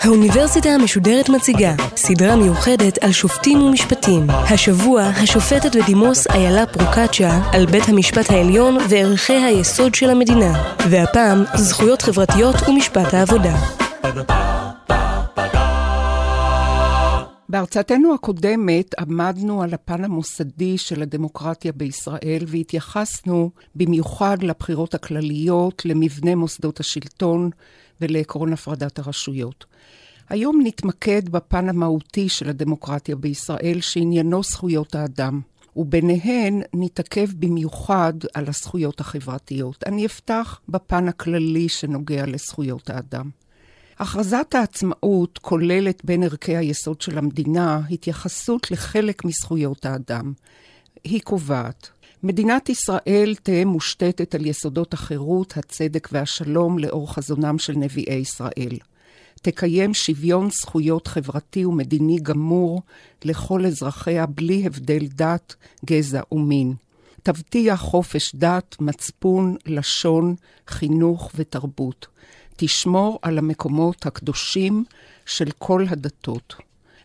האוניברסיטה המשודרת מציגה סדרה מיוחדת על שופטים ומשפטים. השבוע השופטת בדימוס איילה פרוקצ'ה על בית המשפט העליון וערכי היסוד של המדינה. והפעם זכויות חברתיות ומשפט העבודה. בהרצאתנו הקודמת עמדנו על הפן המוסדי של הדמוקרטיה בישראל והתייחסנו במיוחד לבחירות הכלליות, למבנה מוסדות השלטון ולעקרון הפרדת הרשויות. היום נתמקד בפן המהותי של הדמוקרטיה בישראל, שעניינו זכויות האדם, וביניהן נתעכב במיוחד על הזכויות החברתיות. אני אפתח בפן הכללי שנוגע לזכויות האדם. הכרזת העצמאות כוללת בין ערכי היסוד של המדינה התייחסות לחלק מזכויות האדם. היא קובעת מדינת ישראל תהא מושתתת על יסודות החירות, הצדק והשלום לאור חזונם של נביאי ישראל. תקיים שוויון זכויות חברתי ומדיני גמור לכל אזרחיה בלי הבדל דת, גזע ומין. תבטיח חופש דת, מצפון, לשון, חינוך ותרבות. תשמור על המקומות הקדושים של כל הדתות.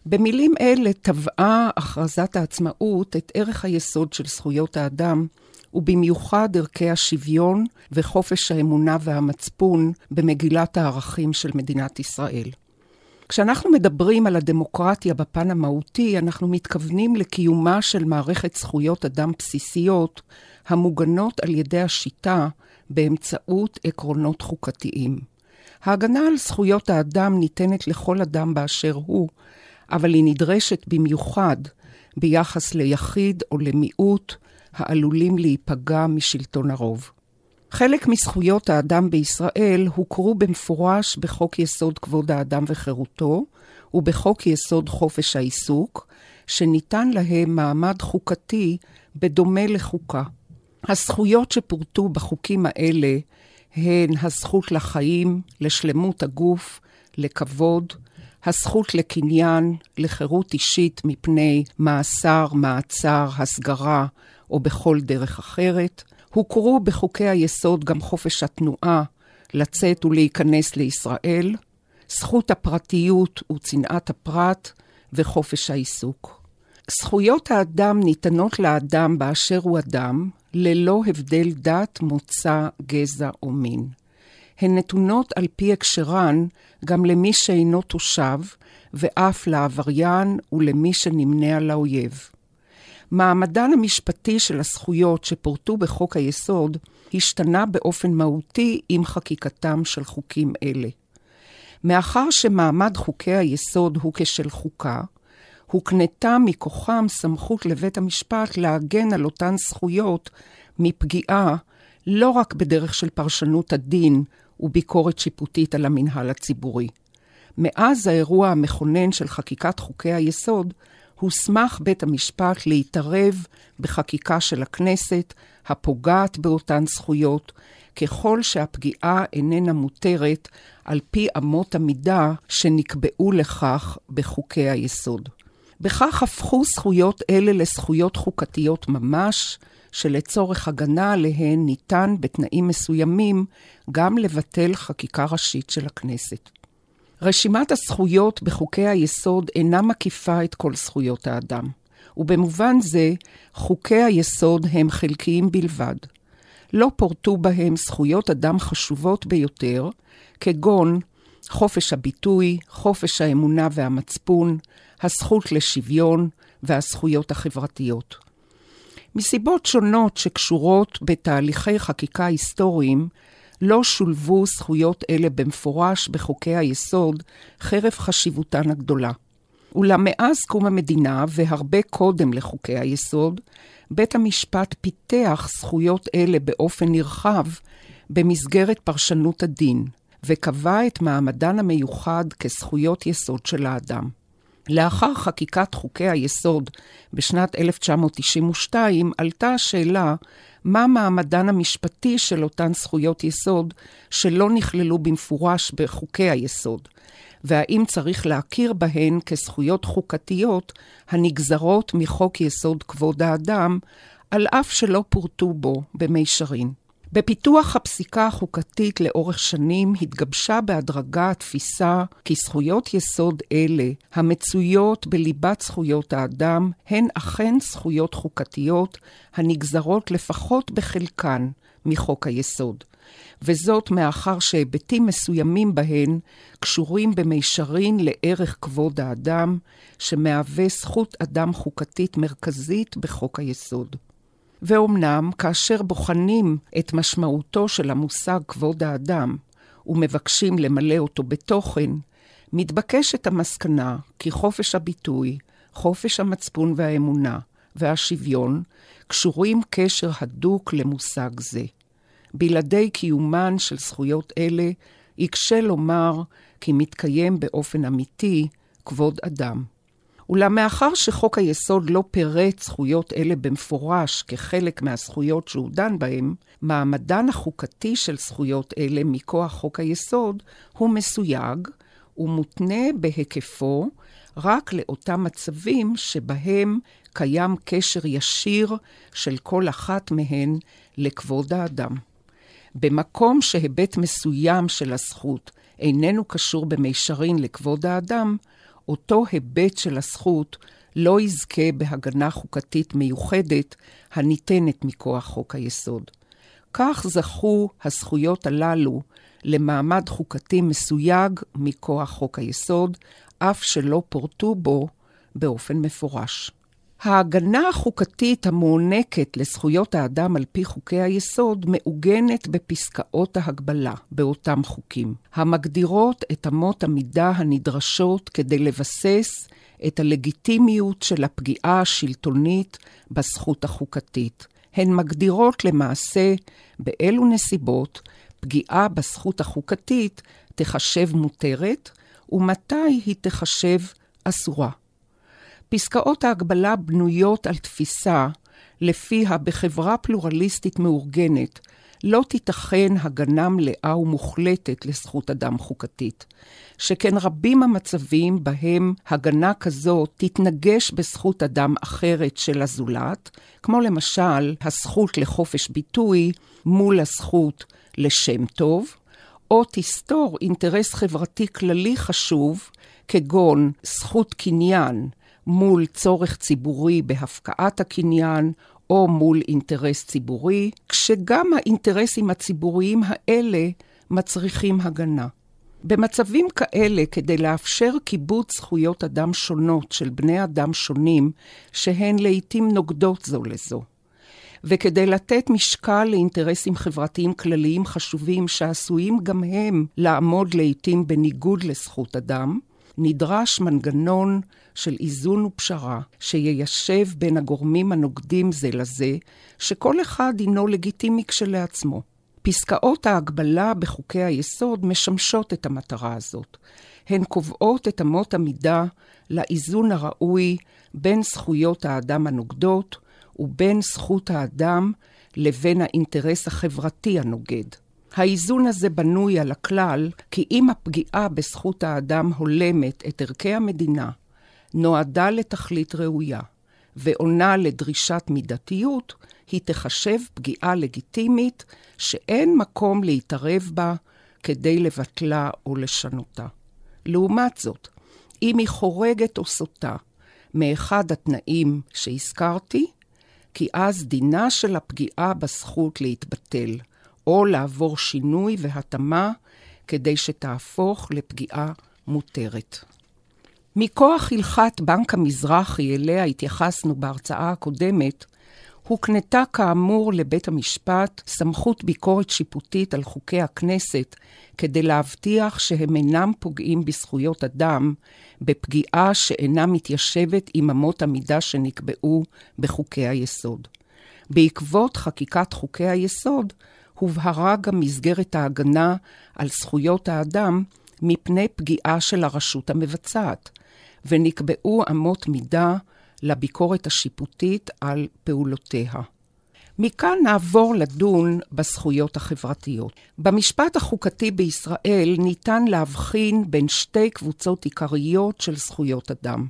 במילים אלה טבעה הכרזת העצמאות את ערך היסוד של זכויות האדם, ובמיוחד ערכי השוויון וחופש האמונה והמצפון במגילת הערכים של מדינת ישראל. כשאנחנו מדברים על הדמוקרטיה בפן המהותי, אנחנו מתכוונים לקיומה של מערכת זכויות אדם בסיסיות המוגנות על ידי השיטה באמצעות עקרונות חוקתיים. ההגנה על זכויות האדם ניתנת לכל אדם באשר הוא, אבל היא נדרשת במיוחד ביחס ליחיד או למיעוט העלולים להיפגע משלטון הרוב. חלק מזכויות האדם בישראל הוכרו במפורש בחוק יסוד כבוד האדם וחירותו ובחוק יסוד חופש העיסוק, שניתן להם מעמד חוקתי בדומה לחוקה. הזכויות שפורטו בחוקים האלה הן הזכות לחיים, לשלמות הגוף, לכבוד, הזכות לקניין, לחירות אישית מפני מאסר, מעצר, הסגרה או בכל דרך אחרת. הוכרו בחוקי היסוד גם חופש התנועה, לצאת ולהיכנס לישראל, זכות הפרטיות וצנעת הפרט וחופש העיסוק. זכויות האדם ניתנות לאדם באשר הוא אדם, ללא הבדל דת, מוצא, גזע או מין. הן נתונות על פי הקשרן גם למי שאינו תושב, ואף לעבריין ולמי שנמנה על האויב. מעמדן המשפטי של הזכויות שפורטו בחוק היסוד השתנה באופן מהותי עם חקיקתם של חוקים אלה. מאחר שמעמד חוקי היסוד הוא כשל חוקה, הוקנתה מכוחם סמכות לבית המשפט להגן על אותן זכויות מפגיעה לא רק בדרך של פרשנות הדין וביקורת שיפוטית על המינהל הציבורי. מאז האירוע המכונן של חקיקת חוקי היסוד, הוסמך בית המשפט להתערב בחקיקה של הכנסת הפוגעת באותן זכויות, ככל שהפגיעה איננה מותרת על פי אמות המידה שנקבעו לכך בחוקי היסוד. בכך הפכו זכויות אלה לזכויות חוקתיות ממש, שלצורך הגנה עליהן ניתן בתנאים מסוימים גם לבטל חקיקה ראשית של הכנסת. רשימת הזכויות בחוקי היסוד אינה מקיפה את כל זכויות האדם, ובמובן זה חוקי היסוד הם חלקיים בלבד. לא פורטו בהם זכויות אדם חשובות ביותר, כגון חופש הביטוי, חופש האמונה והמצפון, הזכות לשוויון והזכויות החברתיות. מסיבות שונות שקשורות בתהליכי חקיקה היסטוריים, לא שולבו זכויות אלה במפורש בחוקי היסוד, חרף חשיבותן הגדולה. אולם מאז קום המדינה, והרבה קודם לחוקי היסוד, בית המשפט פיתח זכויות אלה באופן נרחב במסגרת פרשנות הדין, וקבע את מעמדן המיוחד כזכויות יסוד של האדם. לאחר חקיקת חוקי היסוד בשנת 1992, עלתה השאלה מה מעמדן המשפטי של אותן זכויות יסוד שלא נכללו במפורש בחוקי היסוד, והאם צריך להכיר בהן כזכויות חוקתיות הנגזרות מחוק יסוד כבוד האדם, על אף שלא פורטו בו במישרין. בפיתוח הפסיקה החוקתית לאורך שנים התגבשה בהדרגה התפיסה כי זכויות יסוד אלה, המצויות בליבת זכויות האדם, הן אכן זכויות חוקתיות הנגזרות לפחות בחלקן מחוק היסוד. וזאת מאחר שהיבטים מסוימים בהן קשורים במישרין לערך כבוד האדם, שמהווה זכות אדם חוקתית מרכזית בחוק היסוד. ואומנם, כאשר בוחנים את משמעותו של המושג כבוד האדם ומבקשים למלא אותו בתוכן, מתבקשת המסקנה כי חופש הביטוי, חופש המצפון והאמונה והשוויון קשורים קשר הדוק למושג זה. בלעדי קיומן של זכויות אלה, יקשה לומר כי מתקיים באופן אמיתי כבוד אדם. אולם מאחר שחוק היסוד לא פירט זכויות אלה במפורש כחלק מהזכויות שהוא דן בהן, מעמדן החוקתי של זכויות אלה מכוח חוק היסוד הוא מסויג ומותנה בהיקפו רק לאותם מצבים שבהם קיים קשר ישיר של כל אחת מהן לכבוד האדם. במקום שהיבט מסוים של הזכות איננו קשור במישרין לכבוד האדם, אותו היבט של הזכות לא יזכה בהגנה חוקתית מיוחדת הניתנת מכוח חוק היסוד. כך זכו הזכויות הללו למעמד חוקתי מסויג מכוח חוק היסוד, אף שלא פורטו בו באופן מפורש. ההגנה החוקתית המוענקת לזכויות האדם על פי חוקי היסוד מעוגנת בפסקאות ההגבלה באותם חוקים, המגדירות את אמות המידה הנדרשות כדי לבסס את הלגיטימיות של הפגיעה השלטונית בזכות החוקתית. הן מגדירות למעשה באילו נסיבות פגיעה בזכות החוקתית תחשב מותרת ומתי היא תחשב אסורה. פסקאות ההגבלה בנויות על תפיסה לפיה בחברה פלורליסטית מאורגנת לא תיתכן הגנה מלאה ומוחלטת לזכות אדם חוקתית, שכן רבים המצבים בהם הגנה כזו תתנגש בזכות אדם אחרת של הזולת, כמו למשל הזכות לחופש ביטוי מול הזכות לשם טוב, או תסתור אינטרס חברתי כללי חשוב, כגון זכות קניין, מול צורך ציבורי בהפקעת הקניין, או מול אינטרס ציבורי, כשגם האינטרסים הציבוריים האלה מצריכים הגנה. במצבים כאלה, כדי לאפשר כיבוד זכויות אדם שונות של בני אדם שונים, שהן לעתים נוגדות זו לזו, וכדי לתת משקל לאינטרסים חברתיים כלליים חשובים שעשויים גם הם לעמוד לעתים בניגוד לזכות אדם, נדרש מנגנון של איזון ופשרה שיישב בין הגורמים הנוגדים זה לזה, שכל אחד הינו לגיטימי כשלעצמו. פסקאות ההגבלה בחוקי היסוד משמשות את המטרה הזאת. הן קובעות את אמות המידה לאיזון הראוי בין זכויות האדם הנוגדות ובין זכות האדם לבין האינטרס החברתי הנוגד. האיזון הזה בנוי על הכלל כי אם הפגיעה בזכות האדם הולמת את ערכי המדינה, נועדה לתכלית ראויה ועונה לדרישת מידתיות, היא תחשב פגיעה לגיטימית שאין מקום להתערב בה כדי לבטלה או לשנותה. לעומת זאת, אם היא חורגת או סוטה מאחד התנאים שהזכרתי, כי אז דינה של הפגיעה בזכות להתבטל, או לעבור שינוי והתאמה כדי שתהפוך לפגיעה מותרת. מכוח הלכת בנק המזרחי, אליה התייחסנו בהרצאה הקודמת, הוקנתה כאמור לבית המשפט סמכות ביקורת שיפוטית על חוקי הכנסת כדי להבטיח שהם אינם פוגעים בזכויות אדם בפגיעה שאינה מתיישבת עם אמות המידה שנקבעו בחוקי היסוד. בעקבות חקיקת חוקי היסוד, הובהרה גם מסגרת ההגנה על זכויות האדם מפני פגיעה של הרשות המבצעת, ונקבעו אמות מידה לביקורת השיפוטית על פעולותיה. מכאן נעבור לדון בזכויות החברתיות. במשפט החוקתי בישראל ניתן להבחין בין שתי קבוצות עיקריות של זכויות אדם.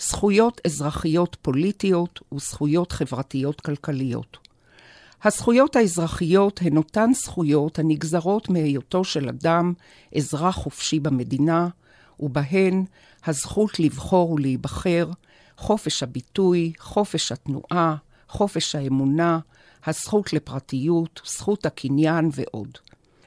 זכויות אזרחיות פוליטיות וזכויות חברתיות כלכליות. הזכויות האזרחיות הן אותן זכויות הנגזרות מהיותו של אדם אזרח חופשי במדינה, ובהן הזכות לבחור ולהיבחר, חופש הביטוי, חופש התנועה, חופש האמונה, הזכות לפרטיות, זכות הקניין ועוד.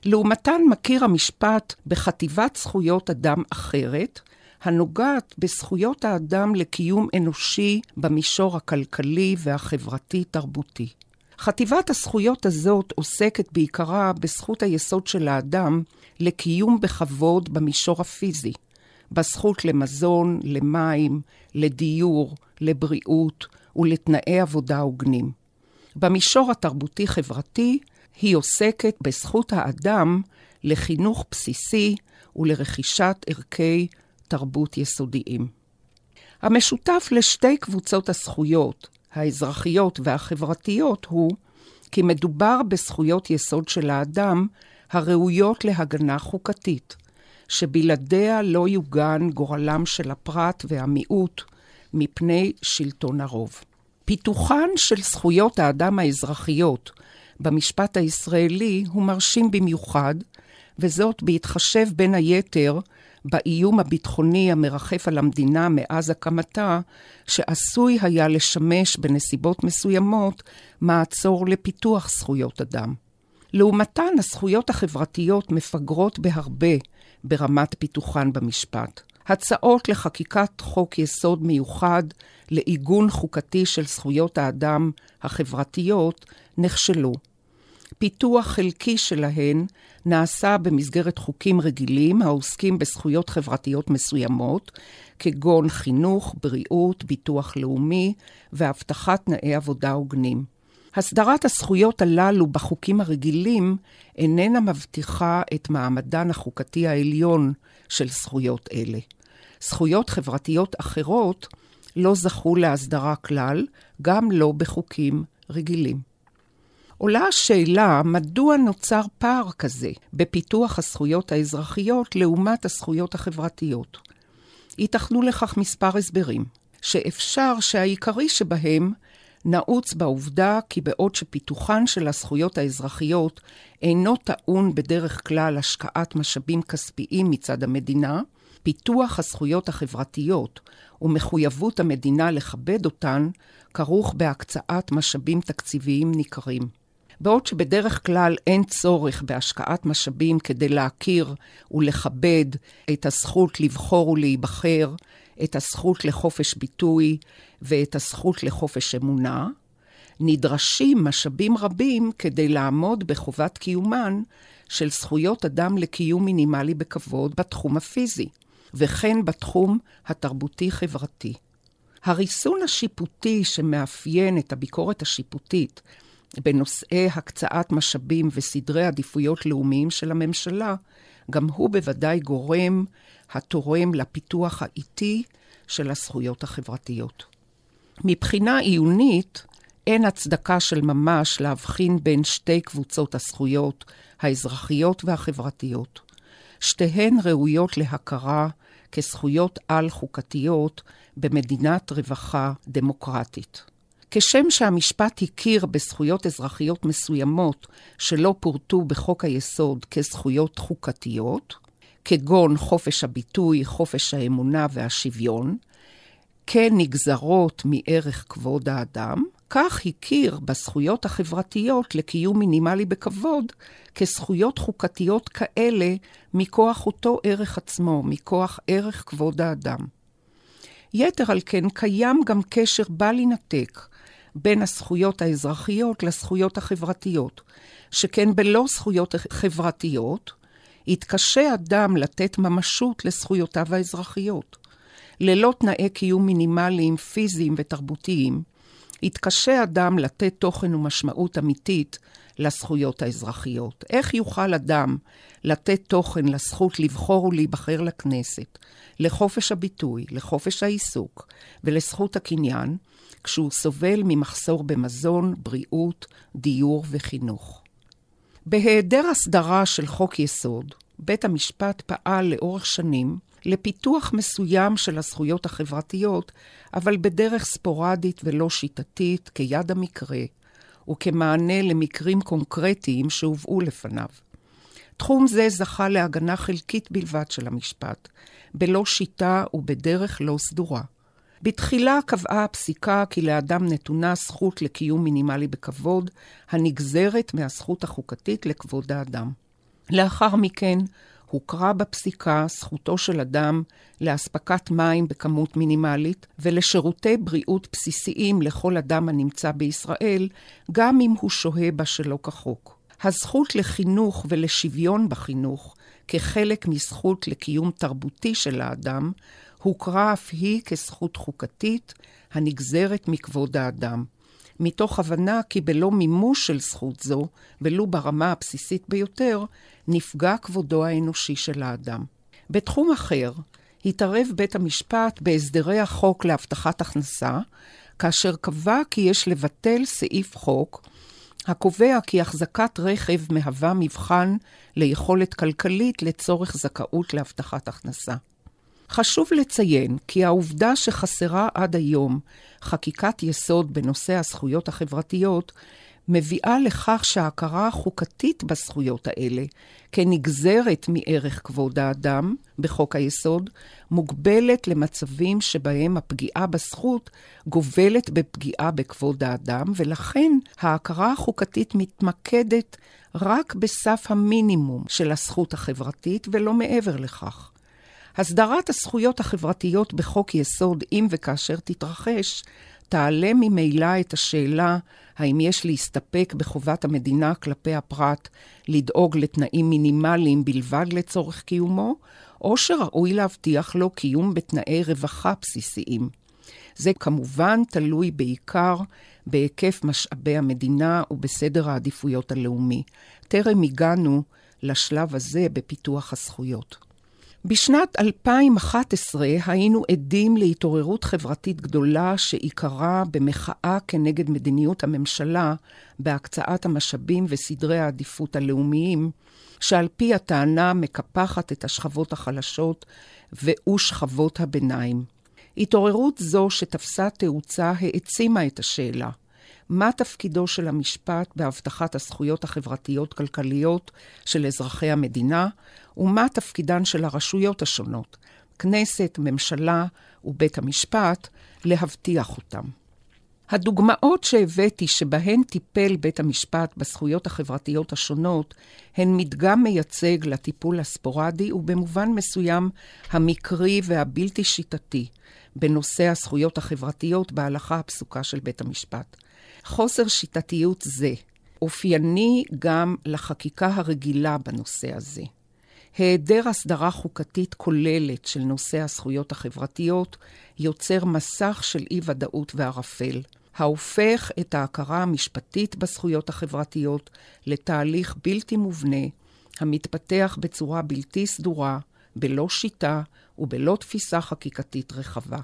לעומתן מכיר המשפט בחטיבת זכויות אדם אחרת, הנוגעת בזכויות האדם לקיום אנושי במישור הכלכלי והחברתי-תרבותי. חטיבת הזכויות הזאת עוסקת בעיקרה בזכות היסוד של האדם לקיום בכבוד במישור הפיזי, בזכות למזון, למים, לדיור, לבריאות ולתנאי עבודה הוגנים. במישור התרבותי-חברתי היא עוסקת בזכות האדם לחינוך בסיסי ולרכישת ערכי תרבות יסודיים. המשותף לשתי קבוצות הזכויות, האזרחיות והחברתיות, הוא כי מדובר בזכויות יסוד של האדם הראויות להגנה חוקתית, שבלעדיה לא יוגן גורלם של הפרט והמיעוט מפני שלטון הרוב. פיתוחן של זכויות האדם האזרחיות במשפט הישראלי הוא מרשים במיוחד, וזאת בהתחשב בין היתר באיום הביטחוני המרחף על המדינה מאז הקמתה, שעשוי היה לשמש בנסיבות מסוימות מעצור לפיתוח זכויות אדם. לעומתן, הזכויות החברתיות מפגרות בהרבה ברמת פיתוחן במשפט. הצעות לחקיקת חוק יסוד מיוחד לעיגון חוקתי של זכויות האדם החברתיות נכשלו. פיתוח חלקי שלהן נעשה במסגרת חוקים רגילים העוסקים בזכויות חברתיות מסוימות, כגון חינוך, בריאות, ביטוח לאומי והבטחת תנאי עבודה הוגנים. הסדרת הזכויות הללו בחוקים הרגילים איננה מבטיחה את מעמדן החוקתי העליון של זכויות אלה. זכויות חברתיות אחרות לא זכו להסדרה כלל, גם לא בחוקים רגילים. עולה השאלה מדוע נוצר פער כזה בפיתוח הזכויות האזרחיות לעומת הזכויות החברתיות. ייתכנו לכך מספר הסברים, שאפשר שהעיקרי שבהם נעוץ בעובדה כי בעוד שפיתוחן של הזכויות האזרחיות אינו טעון בדרך כלל השקעת משאבים כספיים מצד המדינה, פיתוח הזכויות החברתיות ומחויבות המדינה לכבד אותן כרוך בהקצאת משאבים תקציביים ניכרים. בעוד שבדרך כלל אין צורך בהשקעת משאבים כדי להכיר ולכבד את הזכות לבחור ולהיבחר, את הזכות לחופש ביטוי ואת הזכות לחופש אמונה, נדרשים משאבים רבים כדי לעמוד בחובת קיומן של זכויות אדם לקיום מינימלי בכבוד בתחום הפיזי, וכן בתחום התרבותי-חברתי. הריסון השיפוטי שמאפיין את הביקורת השיפוטית בנושאי הקצאת משאבים וסדרי עדיפויות לאומיים של הממשלה, גם הוא בוודאי גורם התורם לפיתוח האיטי של הזכויות החברתיות. מבחינה עיונית, אין הצדקה של ממש להבחין בין שתי קבוצות הזכויות, האזרחיות והחברתיות. שתיהן ראויות להכרה כזכויות על-חוקתיות במדינת רווחה דמוקרטית. כשם שהמשפט הכיר בזכויות אזרחיות מסוימות שלא פורטו בחוק היסוד כזכויות חוקתיות, כגון חופש הביטוי, חופש האמונה והשוויון, כנגזרות מערך כבוד האדם, כך הכיר בזכויות החברתיות לקיום מינימלי בכבוד כזכויות חוקתיות כאלה מכוח אותו ערך עצמו, מכוח ערך כבוד האדם. יתר על כן, קיים גם קשר בל יינתק בין הזכויות האזרחיות לזכויות החברתיות, שכן בלא זכויות חברתיות, יתקשה אדם לתת ממשות לזכויותיו האזרחיות. ללא תנאי קיום מינימליים, פיזיים ותרבותיים, יתקשה אדם לתת תוכן ומשמעות אמיתית לזכויות האזרחיות. איך יוכל אדם לתת תוכן לזכות לבחור ולהיבחר לכנסת, לחופש הביטוי, לחופש העיסוק ולזכות הקניין, כשהוא סובל ממחסור במזון, בריאות, דיור וחינוך. בהיעדר הסדרה של חוק יסוד, בית המשפט פעל לאורך שנים לפיתוח מסוים של הזכויות החברתיות, אבל בדרך ספורדית ולא שיטתית, כיד המקרה, וכמענה למקרים קונקרטיים שהובאו לפניו. תחום זה זכה להגנה חלקית בלבד של המשפט, בלא שיטה ובדרך לא סדורה. בתחילה קבעה הפסיקה כי לאדם נתונה זכות לקיום מינימלי בכבוד, הנגזרת מהזכות החוקתית לכבוד האדם. לאחר מכן הוכרה בפסיקה זכותו של אדם לאספקת מים בכמות מינימלית ולשירותי בריאות בסיסיים לכל אדם הנמצא בישראל, גם אם הוא שוהה בה שלא כחוק. הזכות לחינוך ולשוויון בחינוך, כחלק מזכות לקיום תרבותי של האדם, הוכרה אף היא כזכות חוקתית הנגזרת מכבוד האדם. מתוך הבנה כי בלא מימוש של זכות זו, ולו ברמה הבסיסית ביותר, נפגע כבודו האנושי של האדם. בתחום אחר, התערב בית המשפט בהסדרי החוק להבטחת הכנסה, כאשר קבע כי יש לבטל סעיף חוק הקובע כי החזקת רכב מהווה מבחן ליכולת כלכלית לצורך זכאות להבטחת הכנסה. חשוב לציין כי העובדה שחסרה עד היום חקיקת יסוד בנושא הזכויות החברתיות, מביאה לכך שההכרה החוקתית בזכויות האלה, כנגזרת מערך כבוד האדם בחוק היסוד, מוגבלת למצבים שבהם הפגיעה בזכות גובלת בפגיעה בכבוד האדם, ולכן ההכרה החוקתית מתמקדת רק בסף המינימום של הזכות החברתית ולא מעבר לכך. הסדרת הזכויות החברתיות בחוק יסוד, אם וכאשר תתרחש, תעלה ממילא את השאלה האם יש להסתפק בחובת המדינה כלפי הפרט לדאוג לתנאים מינימליים בלבד לצורך קיומו, או שראוי להבטיח לו קיום בתנאי רווחה בסיסיים. זה כמובן תלוי בעיקר בהיקף משאבי המדינה ובסדר העדיפויות הלאומי. טרם הגענו לשלב הזה בפיתוח הזכויות. בשנת 2011 היינו עדים להתעוררות חברתית גדולה שעיקרה במחאה כנגד מדיניות הממשלה בהקצאת המשאבים וסדרי העדיפות הלאומיים, שעל פי הטענה מקפחת את השכבות החלשות ושכבות הביניים. התעוררות זו שתפסה תאוצה העצימה את השאלה מה תפקידו של המשפט בהבטחת הזכויות החברתיות-כלכליות של אזרחי המדינה, ומה תפקידן של הרשויות השונות, כנסת, ממשלה ובית המשפט, להבטיח אותם. הדוגמאות שהבאתי שבהן טיפל בית המשפט בזכויות החברתיות השונות הן מדגם מייצג לטיפול הספורדי ובמובן מסוים המקרי והבלתי שיטתי בנושא הזכויות החברתיות בהלכה הפסוקה של בית המשפט. חוסר שיטתיות זה אופייני גם לחקיקה הרגילה בנושא הזה. היעדר הסדרה חוקתית כוללת של נושא הזכויות החברתיות יוצר מסך של אי-ודאות וערפל, ההופך את ההכרה המשפטית בזכויות החברתיות לתהליך בלתי מובנה, המתפתח בצורה בלתי סדורה, בלא שיטה ובלא תפיסה חקיקתית רחבה.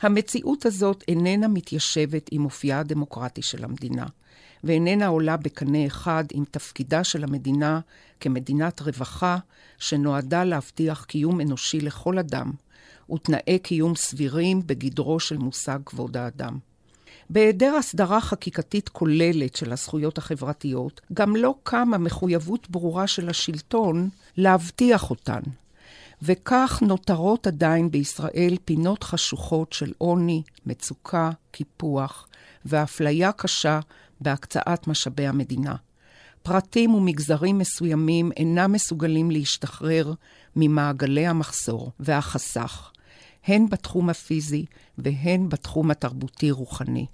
המציאות הזאת איננה מתיישבת עם אופייה הדמוקרטי של המדינה, ואיננה עולה בקנה אחד עם תפקידה של המדינה כמדינת רווחה שנועדה להבטיח קיום אנושי לכל אדם, ותנאי קיום סבירים בגדרו של מושג כבוד האדם. בהיעדר הסדרה חקיקתית כוללת של הזכויות החברתיות, גם לא קמה מחויבות ברורה של השלטון להבטיח אותן. וכך נותרות עדיין בישראל פינות חשוכות של עוני, מצוקה, קיפוח ואפליה קשה בהקצאת משאבי המדינה. פרטים ומגזרים מסוימים אינם מסוגלים להשתחרר ממעגלי המחסור והחסך, הן בתחום הפיזי והן בתחום התרבותי-רוחני.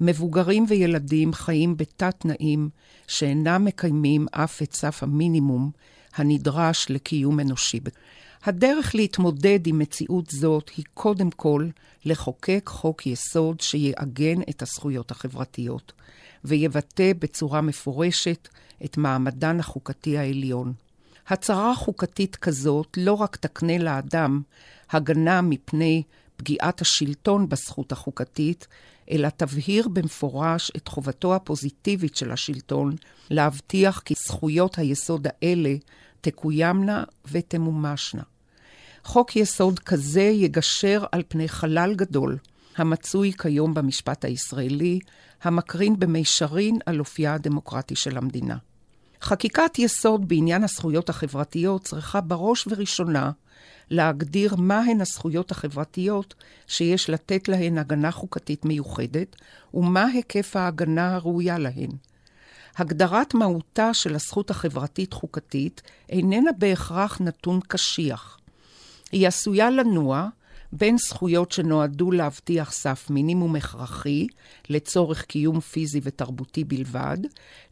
מבוגרים וילדים חיים בתת-תנאים שאינם מקיימים אף את סף המינימום הנדרש לקיום אנושי. הדרך להתמודד עם מציאות זאת היא קודם כל לחוקק חוק יסוד שיעגן את הזכויות החברתיות, ויבטא בצורה מפורשת את מעמדן החוקתי העליון. הצהרה חוקתית כזאת לא רק תקנה לאדם הגנה מפני פגיעת השלטון בזכות החוקתית, אלא תבהיר במפורש את חובתו הפוזיטיבית של השלטון להבטיח כי זכויות היסוד האלה תקוימנה ותמומשנה. חוק יסוד כזה יגשר על פני חלל גדול, המצוי כיום במשפט הישראלי, המקרין במישרין על אופייה הדמוקרטי של המדינה. חקיקת יסוד בעניין הזכויות החברתיות צריכה בראש ובראשונה להגדיר מהן הזכויות החברתיות שיש לתת להן הגנה חוקתית מיוחדת, ומה היקף ההגנה הראויה להן. הגדרת מהותה של הזכות החברתית-חוקתית איננה בהכרח נתון קשיח. היא עשויה לנוע בין זכויות שנועדו להבטיח סף מינימום הכרחי לצורך קיום פיזי ותרבותי בלבד,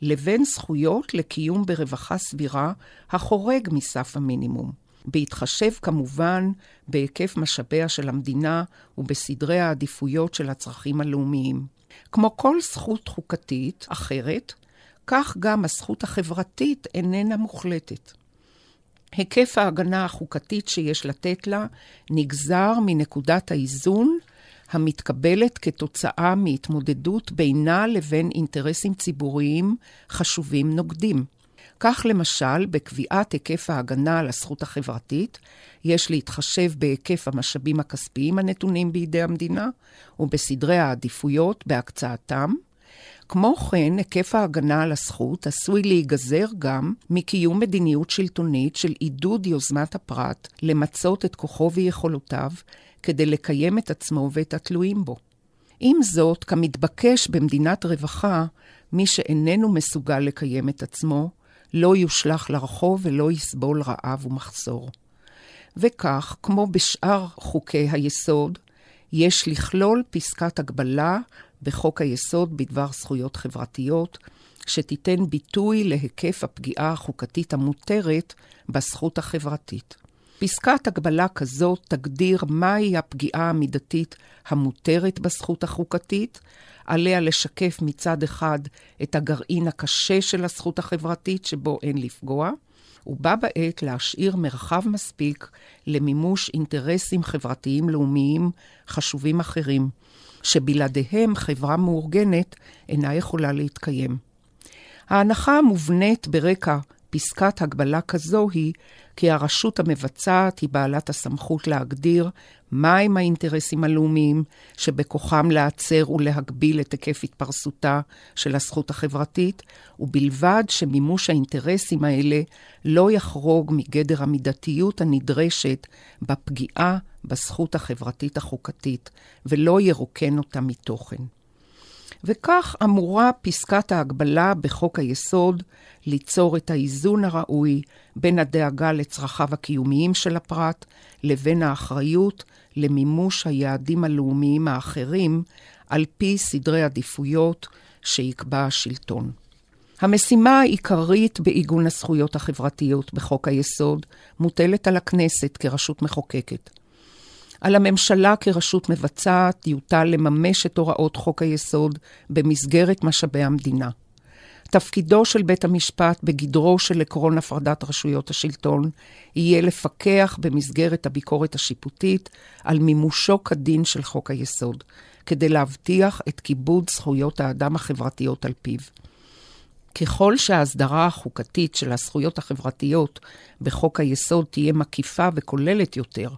לבין זכויות לקיום ברווחה סבירה החורג מסף המינימום. בהתחשב כמובן בהיקף משאביה של המדינה ובסדרי העדיפויות של הצרכים הלאומיים. כמו כל זכות חוקתית אחרת, כך גם הזכות החברתית איננה מוחלטת. היקף ההגנה החוקתית שיש לתת לה נגזר מנקודת האיזון המתקבלת כתוצאה מהתמודדות בינה לבין אינטרסים ציבוריים חשובים נוגדים. כך למשל, בקביעת היקף ההגנה על הזכות החברתית, יש להתחשב בהיקף המשאבים הכספיים הנתונים בידי המדינה ובסדרי העדיפויות בהקצאתם, כמו כן, היקף ההגנה על הזכות עשוי להיגזר גם מקיום מדיניות שלטונית של עידוד יוזמת הפרט למצות את כוחו ויכולותיו כדי לקיים את עצמו ואת התלויים בו. עם זאת, כמתבקש במדינת רווחה, מי שאיננו מסוגל לקיים את עצמו, לא יושלך לרחוב ולא יסבול רעב ומחסור. וכך, כמו בשאר חוקי היסוד, יש לכלול פסקת הגבלה בחוק היסוד בדבר זכויות חברתיות, שתיתן ביטוי להיקף הפגיעה החוקתית המותרת בזכות החברתית. פסקת הגבלה כזאת תגדיר מהי הפגיעה המידתית המותרת בזכות החוקתית, עליה לשקף מצד אחד את הגרעין הקשה של הזכות החברתית שבו אין לפגוע, ובה בעת להשאיר מרחב מספיק למימוש אינטרסים חברתיים לאומיים חשובים אחרים, שבלעדיהם חברה מאורגנת אינה יכולה להתקיים. ההנחה המובנית ברקע פסקת הגבלה כזו היא כי הרשות המבצעת היא בעלת הסמכות להגדיר מהם האינטרסים הלאומיים שבכוחם להצר ולהגביל את היקף התפרסותה של הזכות החברתית, ובלבד שמימוש האינטרסים האלה לא יחרוג מגדר המידתיות הנדרשת בפגיעה בזכות החברתית החוקתית, ולא ירוקן אותה מתוכן. וכך אמורה פסקת ההגבלה בחוק היסוד ליצור את האיזון הראוי בין הדאגה לצרכיו הקיומיים של הפרט לבין האחריות למימוש היעדים הלאומיים האחרים על פי סדרי עדיפויות שיקבע השלטון. המשימה העיקרית בעיגון הזכויות החברתיות בחוק היסוד מוטלת על הכנסת כרשות מחוקקת. על הממשלה כרשות מבצעת יוטל לממש את הוראות חוק היסוד במסגרת משאבי המדינה. תפקידו של בית המשפט בגדרו של עקרון הפרדת רשויות השלטון יהיה לפקח במסגרת הביקורת השיפוטית על מימושו כדין של חוק היסוד, כדי להבטיח את כיבוד זכויות האדם החברתיות על פיו. ככל שההסדרה החוקתית של הזכויות החברתיות בחוק היסוד תהיה מקיפה וכוללת יותר,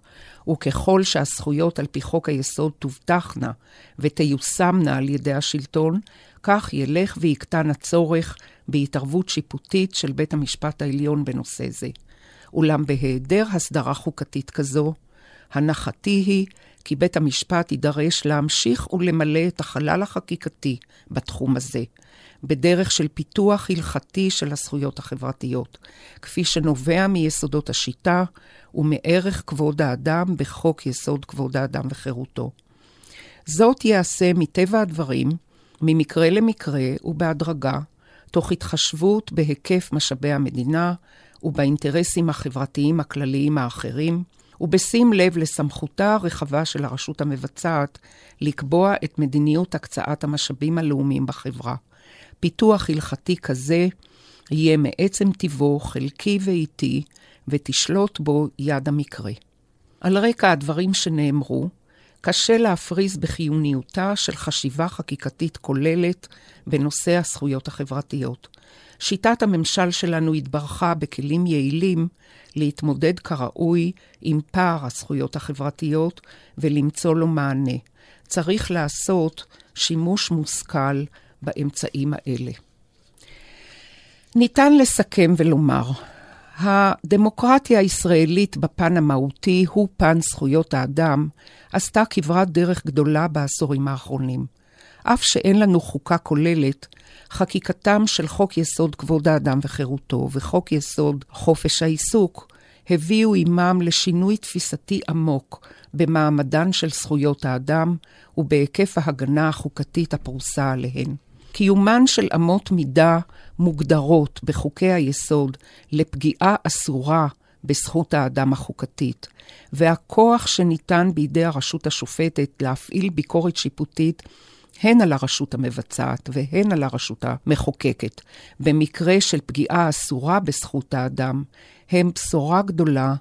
וככל שהזכויות על פי חוק היסוד תובטחנה ותיושמנה על ידי השלטון, כך ילך ויקטן הצורך בהתערבות שיפוטית של בית המשפט העליון בנושא זה. אולם בהיעדר הסדרה חוקתית כזו, הנחתי היא כי בית המשפט יידרש להמשיך ולמלא את החלל החקיקתי בתחום הזה, בדרך של פיתוח הלכתי של הזכויות החברתיות, כפי שנובע מיסודות השיטה ומערך כבוד האדם בחוק יסוד כבוד האדם וחירותו. זאת ייעשה מטבע הדברים, ממקרה למקרה ובהדרגה, תוך התחשבות בהיקף משאבי המדינה ובאינטרסים החברתיים הכלליים האחרים, ובשים לב לסמכותה הרחבה של הרשות המבצעת לקבוע את מדיניות הקצאת המשאבים הלאומיים בחברה. פיתוח הלכתי כזה יהיה מעצם טיבו חלקי ואיטי, ותשלוט בו יד המקרה. על רקע הדברים שנאמרו, קשה להפריז בחיוניותה של חשיבה חקיקתית כוללת בנושא הזכויות החברתיות. שיטת הממשל שלנו התברכה בכלים יעילים להתמודד כראוי עם פער הזכויות החברתיות ולמצוא לו מענה. צריך לעשות שימוש מושכל באמצעים האלה. ניתן לסכם ולומר, הדמוקרטיה הישראלית בפן המהותי הוא פן זכויות האדם, עשתה כברת דרך גדולה בעשורים האחרונים. אף שאין לנו חוקה כוללת, חקיקתם של חוק יסוד כבוד האדם וחירותו וחוק יסוד חופש העיסוק הביאו עמם לשינוי תפיסתי עמוק במעמדן של זכויות האדם ובהיקף ההגנה החוקתית הפרוסה עליהן. קיומן של אמות מידה מוגדרות בחוקי היסוד לפגיעה אסורה בזכות האדם החוקתית, והכוח שניתן בידי הרשות השופטת להפעיל ביקורת שיפוטית הן על הרשות המבצעת והן על הרשות המחוקקת, במקרה של פגיעה אסורה בזכות האדם, הם בשורה גדולה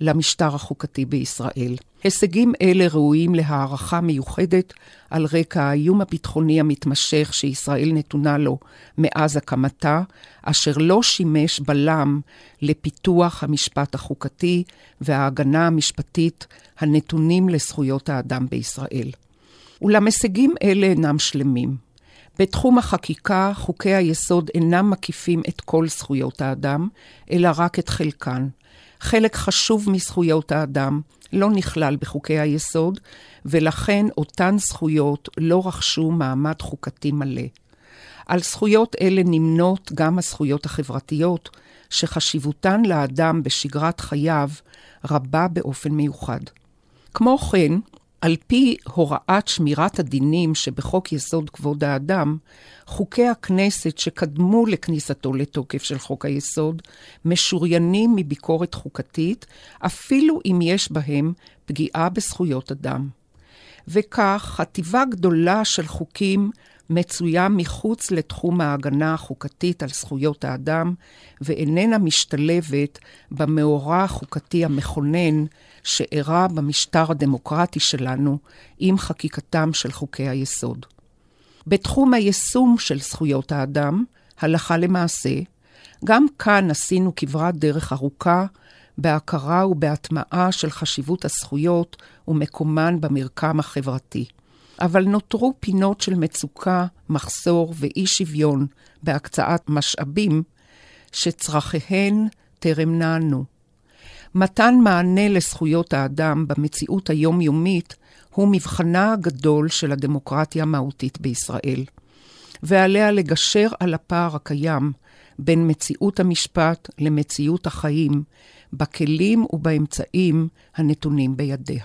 למשטר החוקתי בישראל. הישגים אלה ראויים להערכה מיוחדת על רקע האיום הביטחוני המתמשך שישראל נתונה לו מאז הקמתה, אשר לא שימש בלם לפיתוח המשפט החוקתי וההגנה המשפטית הנתונים לזכויות האדם בישראל. אולם הישגים אלה אינם שלמים. בתחום החקיקה, חוקי היסוד אינם מקיפים את כל זכויות האדם, אלא רק את חלקן. חלק חשוב מזכויות האדם לא נכלל בחוקי היסוד, ולכן אותן זכויות לא רכשו מעמד חוקתי מלא. על זכויות אלה נמנות גם הזכויות החברתיות, שחשיבותן לאדם בשגרת חייו רבה באופן מיוחד. כמו כן, על פי הוראת שמירת הדינים שבחוק יסוד כבוד האדם, חוקי הכנסת שקדמו לכניסתו לתוקף של חוק היסוד משוריינים מביקורת חוקתית, אפילו אם יש בהם פגיעה בזכויות אדם. וכך, חטיבה גדולה של חוקים מצויה מחוץ לתחום ההגנה החוקתית על זכויות האדם, ואיננה משתלבת במאורע החוקתי המכונן שאירע במשטר הדמוקרטי שלנו עם חקיקתם של חוקי היסוד. בתחום היישום של זכויות האדם, הלכה למעשה, גם כאן עשינו כברת דרך ארוכה בהכרה ובהטמעה של חשיבות הזכויות ומקומן במרקם החברתי. אבל נותרו פינות של מצוקה, מחסור ואי שוויון בהקצאת משאבים שצרכיהן טרם נענו. מתן מענה לזכויות האדם במציאות היומיומית הוא מבחנה הגדול של הדמוקרטיה המהותית בישראל, ועליה לגשר על הפער הקיים בין מציאות המשפט למציאות החיים, בכלים ובאמצעים הנתונים בידיה.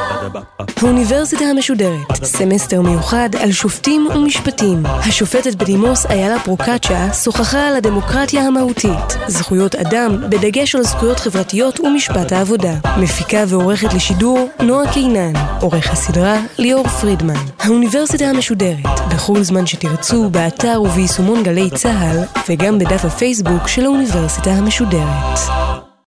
האוניברסיטה המשודרת, סמסטר מיוחד על שופטים ומשפטים. השופטת בדימוס איילה פרוקצ'יה שוחחה על הדמוקרטיה המהותית, זכויות אדם, בדגש על זכויות חברתיות ומשפט העבודה. מפיקה ועורכת לשידור, נועה קינן. עורך הסדרה, ליאור פרידמן. האוניברסיטה המשודרת, בכל זמן שתרצו, באתר וביישומון גלי צה"ל, וגם בדף הפייסבוק של האוניברסיטה המשודרת.